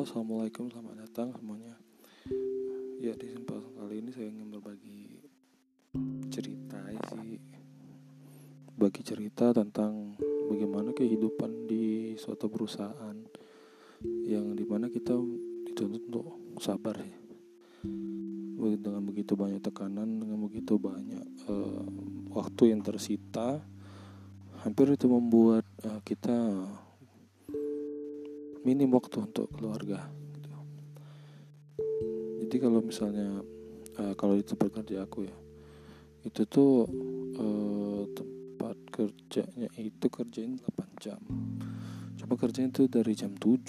Halo, assalamualaikum, selamat datang semuanya. Ya di kesempatan kali ini saya ingin berbagi cerita sih, bagi cerita tentang bagaimana kehidupan di suatu perusahaan yang di mana kita dituntut untuk sabar ya. Dengan begitu banyak tekanan, dengan begitu banyak uh, waktu yang tersita, hampir itu membuat uh, kita minim waktu untuk keluarga gitu. jadi kalau misalnya uh, kalau itu bekerja aku ya itu tuh uh, tempat kerjanya itu kerjain 8 jam. Cuma kerjanya itu dari jam 7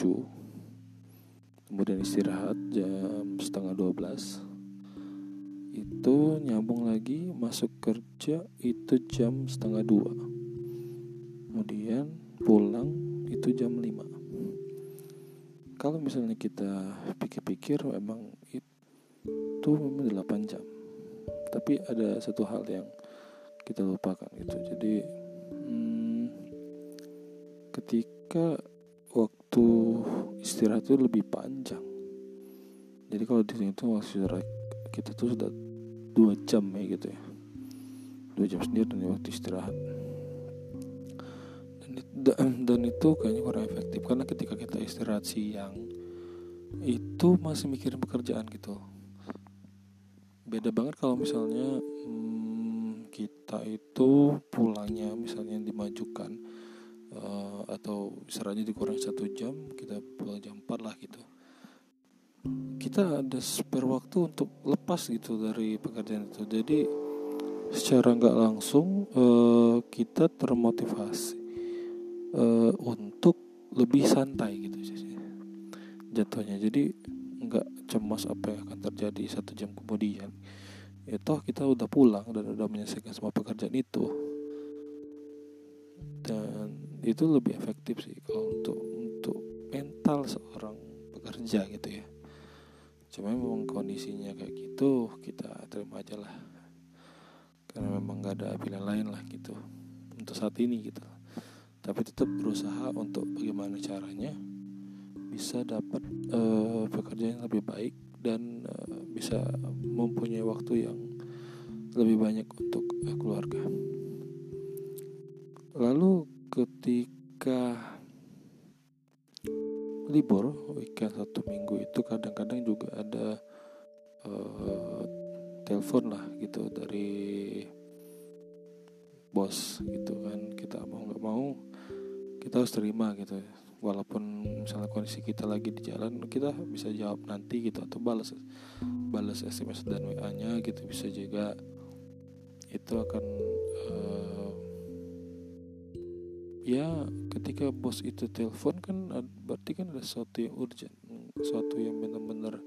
kemudian istirahat jam setengah 12 itu nyambung lagi masuk kerja itu jam setengah dua. Kemudian pulang itu jam 5 kalau misalnya kita pikir-pikir memang itu memang 8 jam. Tapi ada satu hal yang kita lupakan gitu. Jadi hmm, ketika waktu istirahat itu lebih panjang. Jadi kalau di itu waktu istirahat kita tuh sudah dua jam ya gitu ya. Dua jam sendiri dan waktu istirahat dan itu kayaknya kurang efektif. Karena ketika kita istirahat siang itu masih mikirin pekerjaan gitu. Beda banget kalau misalnya hmm, kita itu pulangnya misalnya dimajukan uh, atau istilahnya dikurang satu jam kita pulang jam 4 lah gitu. Kita ada spare waktu untuk lepas gitu dari pekerjaan itu. Jadi secara nggak langsung uh, kita termotivasi uh, untuk lebih santai gitu sih. Jatuhnya. Jadi nggak cemas apa yang akan terjadi satu jam kemudian. Ya toh kita udah pulang dan udah menyelesaikan semua pekerjaan itu. Dan itu lebih efektif sih kalau untuk untuk mental seorang pekerja gitu ya. Cuma memang kondisinya kayak gitu kita terima aja lah. Karena memang nggak ada pilihan lain lah gitu untuk saat ini gitu tapi tetap berusaha untuk bagaimana caranya bisa dapat uh, pekerjaan yang lebih baik dan uh, bisa mempunyai waktu yang lebih banyak untuk uh, keluarga. Lalu ketika libur weekend satu minggu itu kadang-kadang juga ada uh, telepon lah gitu dari bos gitu kan. Kita mau nggak mau kita harus terima gitu walaupun misalnya kondisi kita lagi di jalan kita bisa jawab nanti gitu atau balas balas SMS dan WA nya gitu. Bisa juga itu akan uh, ya ketika bos itu telepon kan berarti kan ada sesuatu yang urgent sesuatu yang benar-benar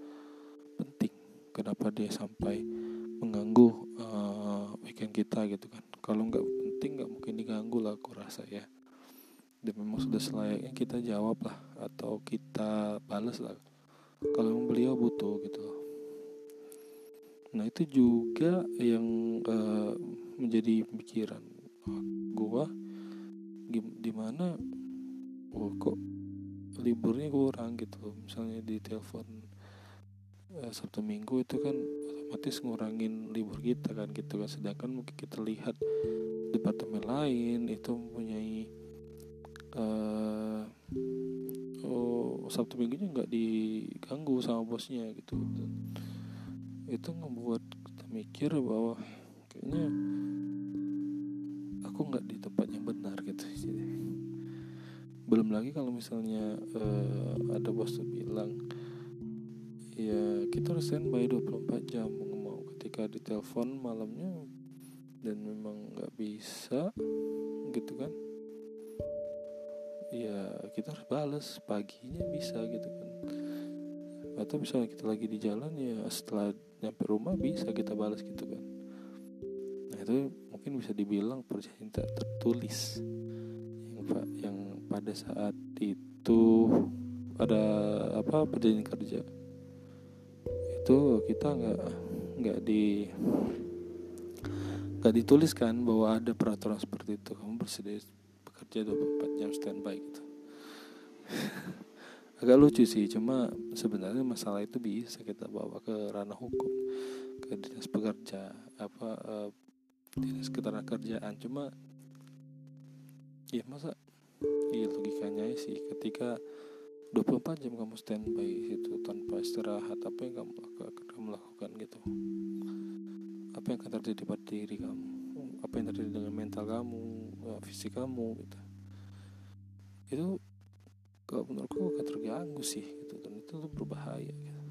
penting. Kenapa dia sampai mengganggu uh, weekend kita gitu kan. Kalau nggak penting nggak mungkin diganggu lah aku rasa ya. Dan memang sudah selayaknya kita jawab lah atau kita balas lah. Kalau beliau butuh gitu. Nah itu juga yang uh, menjadi pikiran gua. Di mana oh, kok liburnya kurang gitu. Misalnya di telepon uh, sabtu minggu itu kan otomatis ngurangin libur kita kan gitu kan. Sedangkan mungkin kita lihat departemen lain itu mempunyai uh, oh sabtu minggunya nggak diganggu sama bosnya gitu. Itu ngebuat kita mikir bahwa kayaknya aku nggak di tempat yang benar gitu belum lagi kalau misalnya uh, ada bos tuh bilang ya kita harus standby 24 jam. Mau ketika ditelepon malamnya dan memang nggak bisa gitu kan? Ya kita harus balas paginya bisa gitu kan? Atau misalnya kita lagi di jalan ya setelah nyampe rumah bisa kita balas gitu kan? Nah itu mungkin bisa dibilang perjanjian tertulis. Yang yang pada saat itu ada apa perjanjian kerja. Itu kita nggak nggak di nggak dituliskan bahwa ada peraturan seperti itu. Kamu bersedia bekerja 24 jam standby gitu. Agak lucu sih cuma sebenarnya masalah itu bisa kita bawa ke ranah hukum ke dinas pekerja apa uh, dinas ketenagakerjaan. Cuma ya masa? Iya logikanya sih. Ketika 24 jam kamu standby itu tanpa istirahat apa yang kamu kamu lakukan gitu apa yang akan terjadi pada diri kamu? Apa yang terjadi dengan mental kamu eh, fisik kamu gitu. Itu kalau menurutku akan terganggu sih gitu. Dan itu tuh berbahaya gitu.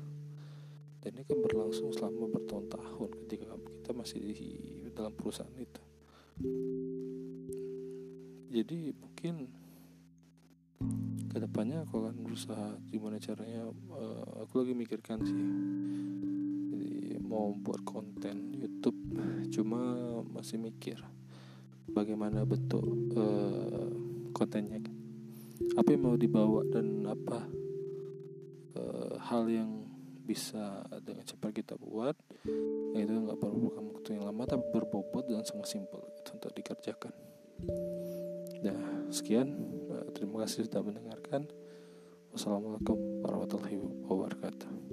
dan ini kan berlangsung selama bertahun-tahun ketika kita masih di dalam perusahaan itu. Jadi mungkin ke depannya aku akan berusaha gimana caranya uh, aku lagi mikirkan sih mau buat konten YouTube cuma masih mikir bagaimana bentuk uh, kontennya apa yang mau dibawa dan apa uh, hal yang bisa dengan cepat kita buat itu nggak perlu waktu yang lama tapi berbobot dan sangat simpel untuk dikerjakan nah sekian Terima kasih sudah mendengarkan. Wassalamualaikum warahmatullahi wabarakatuh.